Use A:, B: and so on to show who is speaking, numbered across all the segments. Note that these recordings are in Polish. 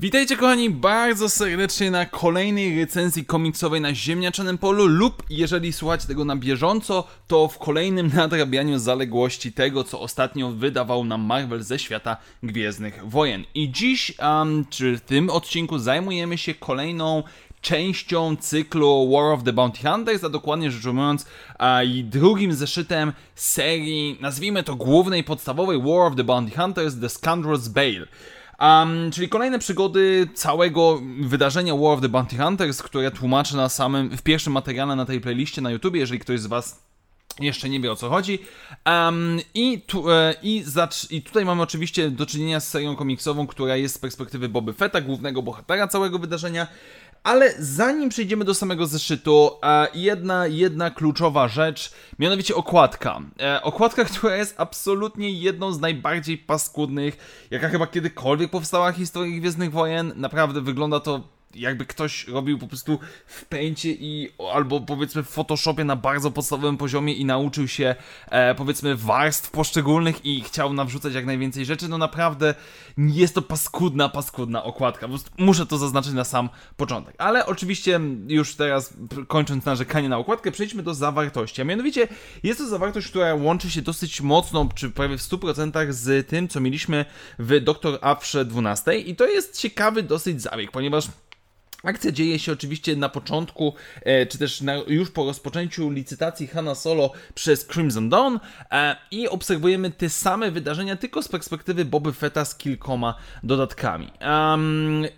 A: Witajcie kochani bardzo serdecznie na kolejnej recenzji komiksowej na ziemniaczanym polu lub jeżeli słuchacie tego na bieżąco, to w kolejnym nadrabianiu zaległości tego, co ostatnio wydawał nam Marvel ze świata Gwiezdnych Wojen. I dziś, um, czy w tym odcinku zajmujemy się kolejną częścią cyklu War of the Bounty Hunters, a dokładnie rzecz ujmując i drugim zeszytem serii, nazwijmy to głównej, podstawowej War of the Bounty Hunters, The Scoundrel's Bale. Um, czyli kolejne przygody całego wydarzenia War of the Bounty Hunters, które tłumaczę na samym, w pierwszym materiale na tej playliście na YouTube, jeżeli ktoś z Was jeszcze nie wie o co chodzi. Um, i, tu, e, i, I tutaj mamy oczywiście do czynienia z serią komiksową, która jest z perspektywy Boby Fetta, głównego bohatera całego wydarzenia. Ale zanim przejdziemy do samego zeszytu, e, jedna, jedna kluczowa rzecz, mianowicie okładka. E, okładka, która jest absolutnie jedną z najbardziej paskudnych, jaka chyba kiedykolwiek powstała w historii Gwiezdnych Wojen. Naprawdę wygląda to jakby ktoś robił po prostu w pęcie i albo powiedzmy w Photoshopie na bardzo podstawowym poziomie i nauczył się e, powiedzmy warstw poszczególnych i chciał nawrzucać jak najwięcej rzeczy, no naprawdę jest to paskudna, paskudna okładka. muszę to zaznaczyć na sam początek. Ale oczywiście już teraz kończąc narzekanie na okładkę, przejdźmy do zawartości. A mianowicie jest to zawartość, która łączy się dosyć mocno, czy prawie w 100% z tym, co mieliśmy w Doktor Afrze 12 i to jest ciekawy dosyć zabieg, ponieważ Akcja dzieje się oczywiście na początku, e, czy też na, już po rozpoczęciu licytacji Hanna Solo przez Crimson Dawn e, i obserwujemy te same wydarzenia, tylko z perspektywy Boby Fetta z kilkoma dodatkami.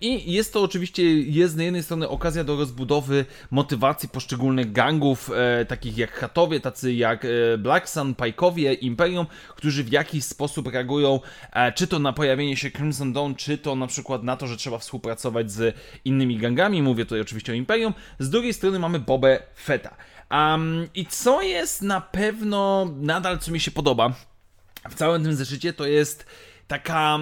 A: I jest to oczywiście, jest z jednej strony okazja do rozbudowy motywacji poszczególnych gangów, e, takich jak Hatowie, tacy jak Black Sun, Pajkowie, Imperium, którzy w jakiś sposób reagują, czy to na pojawienie się Crimson Dawn, czy to na przykład na to, że trzeba współpracować z innymi gangami gangami, mówię tutaj oczywiście o Imperium, z drugiej strony mamy Bobę Fetta. Um, I co jest na pewno nadal, co mi się podoba w całym tym zeszycie, to jest taka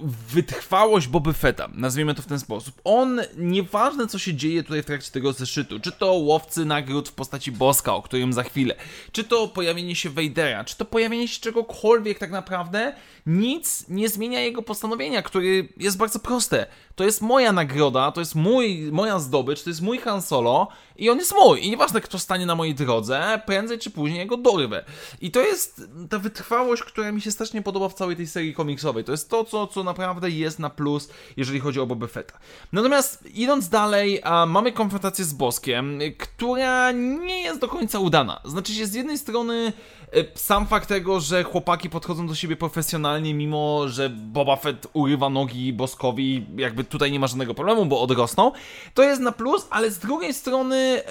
A: wytrwałość Boby Fetta, nazwijmy to w ten sposób. On, nieważne co się dzieje tutaj w trakcie tego zeszytu, czy to łowcy nagród w postaci Boska, o którym za chwilę, czy to pojawienie się Vadera, czy to pojawienie się czegokolwiek tak naprawdę, nic nie zmienia jego postanowienia, który jest bardzo proste. To jest moja nagroda, to jest mój, moja zdobycz, to jest mój Han Solo i on jest mój. I nieważne kto stanie na mojej drodze, prędzej czy później jego dorwę. I to jest ta wytrwałość, która mi się strasznie podoba w całej tej serii komiksowej. To jest to, co, co naprawdę jest na plus, jeżeli chodzi o Boba Fetta. Natomiast idąc dalej, a, mamy konfrontację z Boskiem, która nie jest do końca udana. Znaczy się z jednej strony E, sam fakt tego, że chłopaki podchodzą do siebie profesjonalnie, mimo że Boba Fett urywa nogi Boskowi, jakby tutaj nie ma żadnego problemu, bo odrosną, to jest na plus, ale z drugiej strony,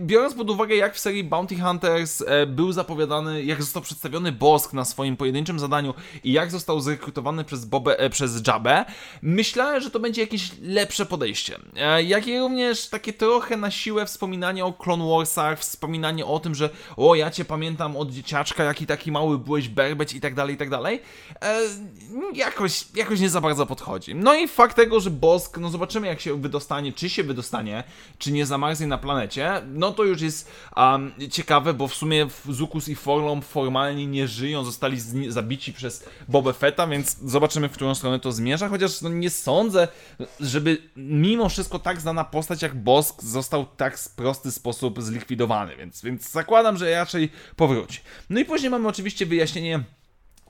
A: biorąc pod uwagę, jak w serii Bounty Hunters e, był zapowiadany, jak został przedstawiony Bosk na swoim pojedynczym zadaniu i jak został zrekrutowany przez, Bobę, e, przez Jabę, myślałem, że to będzie jakieś lepsze podejście. jak i również takie trochę na siłę wspominanie o Clone Warsach, wspominanie o tym, że o, ja cię pamiętam od dzieciaczka, jaki taki mały byłeś berbeć i tak dalej, i tak dalej, e, jakoś, jakoś nie za bardzo podchodzi. No i fakt tego, że Bosk, no zobaczymy jak się wydostanie, czy się wydostanie, czy nie zamarznie na planecie, no to już jest um, ciekawe, bo w sumie Zukus i Forlom formalnie nie żyją, zostali zabici przez Boba Fetta, więc zobaczymy, którą stronę to zmierza, chociaż no, nie sądzę, żeby mimo wszystko tak znana postać jak Bosk został tak w prosty sposób zlikwidowany, więc, więc zakładam, że raczej powróci. No i później mamy oczywiście wyjaśnienie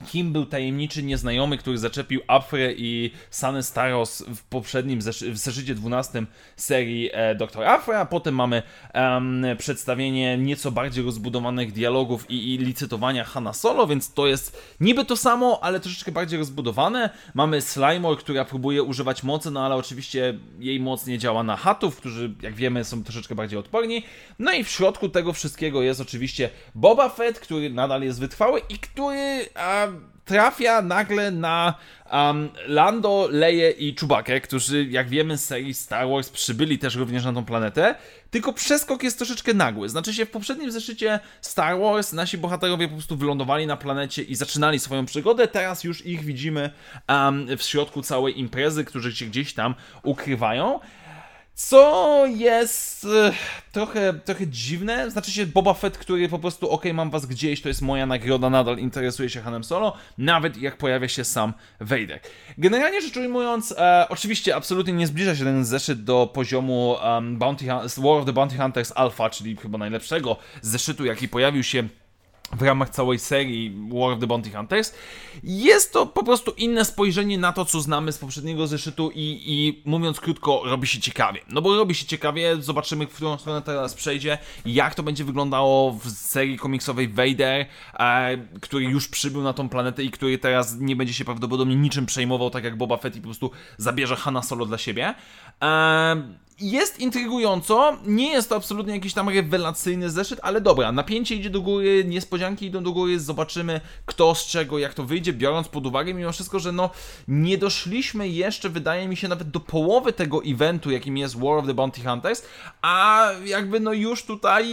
A: kim był tajemniczy nieznajomy, który zaczepił Afrę i Sanę Staros w poprzednim w zeszycie 12 serii e, Dr. Afra, potem mamy um, przedstawienie nieco bardziej rozbudowanych dialogów i, i licytowania Hanna Solo, więc to jest niby to samo, ale troszeczkę bardziej rozbudowane. Mamy Slimor, która próbuje używać mocy, no ale oczywiście jej moc nie działa na hatów, którzy jak wiemy są troszeczkę bardziej odporni. No i w środku tego wszystkiego jest oczywiście Boba Fett, który nadal jest wytrwały i który... A, trafia nagle na um, Lando, Leję i Chewbacca, którzy, jak wiemy z serii Star Wars, przybyli też również na tą planetę, tylko przeskok jest troszeczkę nagły. Znaczy się, w poprzednim zeszycie Star Wars nasi bohaterowie po prostu wylądowali na planecie i zaczynali swoją przygodę, teraz już ich widzimy um, w środku całej imprezy, którzy się gdzieś tam ukrywają. Co jest e, trochę, trochę dziwne, znaczy się Boba Fett, który po prostu, ok, mam was gdzieś, to jest moja nagroda, nadal interesuje się Hanem Solo, nawet jak pojawia się sam Vader. Generalnie rzecz ujmując, e, oczywiście absolutnie nie zbliża się ten zeszyt do poziomu um, Bounty War of the Bounty Hunters Alpha, czyli chyba najlepszego zeszytu, jaki pojawił się w ramach całej serii War of the Bounty Hunters. Jest to po prostu inne spojrzenie na to, co znamy z poprzedniego zeszytu i, i mówiąc krótko, robi się ciekawie. No bo robi się ciekawie, zobaczymy, w którą stronę teraz przejdzie, jak to będzie wyglądało w serii komiksowej Vader, e, który już przybył na tą planetę i który teraz nie będzie się prawdopodobnie niczym przejmował, tak jak Boba Fett i po prostu zabierze Hanna Solo dla siebie. E, jest intrygująco, nie jest to absolutnie jakiś tam rewelacyjny zeszyt, ale dobra, napięcie idzie do góry, niespodzianki idą do góry, zobaczymy kto z czego, jak to wyjdzie, biorąc pod uwagę mimo wszystko, że no nie doszliśmy jeszcze, wydaje mi się, nawet do połowy tego eventu, jakim jest War of the Bounty Hunters, a jakby no już tutaj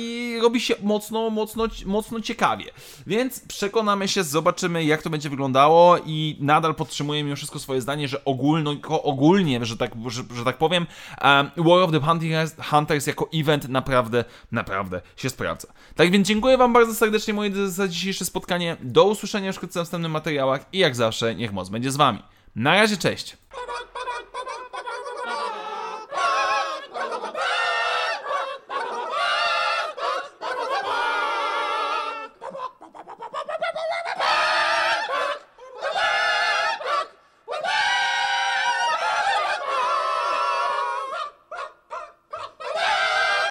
A: robi się mocno, mocno, mocno ciekawie. Więc przekonamy się, zobaczymy jak to będzie wyglądało i nadal podtrzymuję mimo wszystko swoje zdanie, że ogólno, ogólnie, że tak, że, że tak powiem, um, War of the Hunters jako event naprawdę, naprawdę się sprawdza. Tak więc dziękuję Wam bardzo serdecznie moi za dzisiejsze spotkanie. Do usłyszenia wkrótce w następnych materiałach i jak zawsze niech moc będzie z Wami. Na razie, cześć!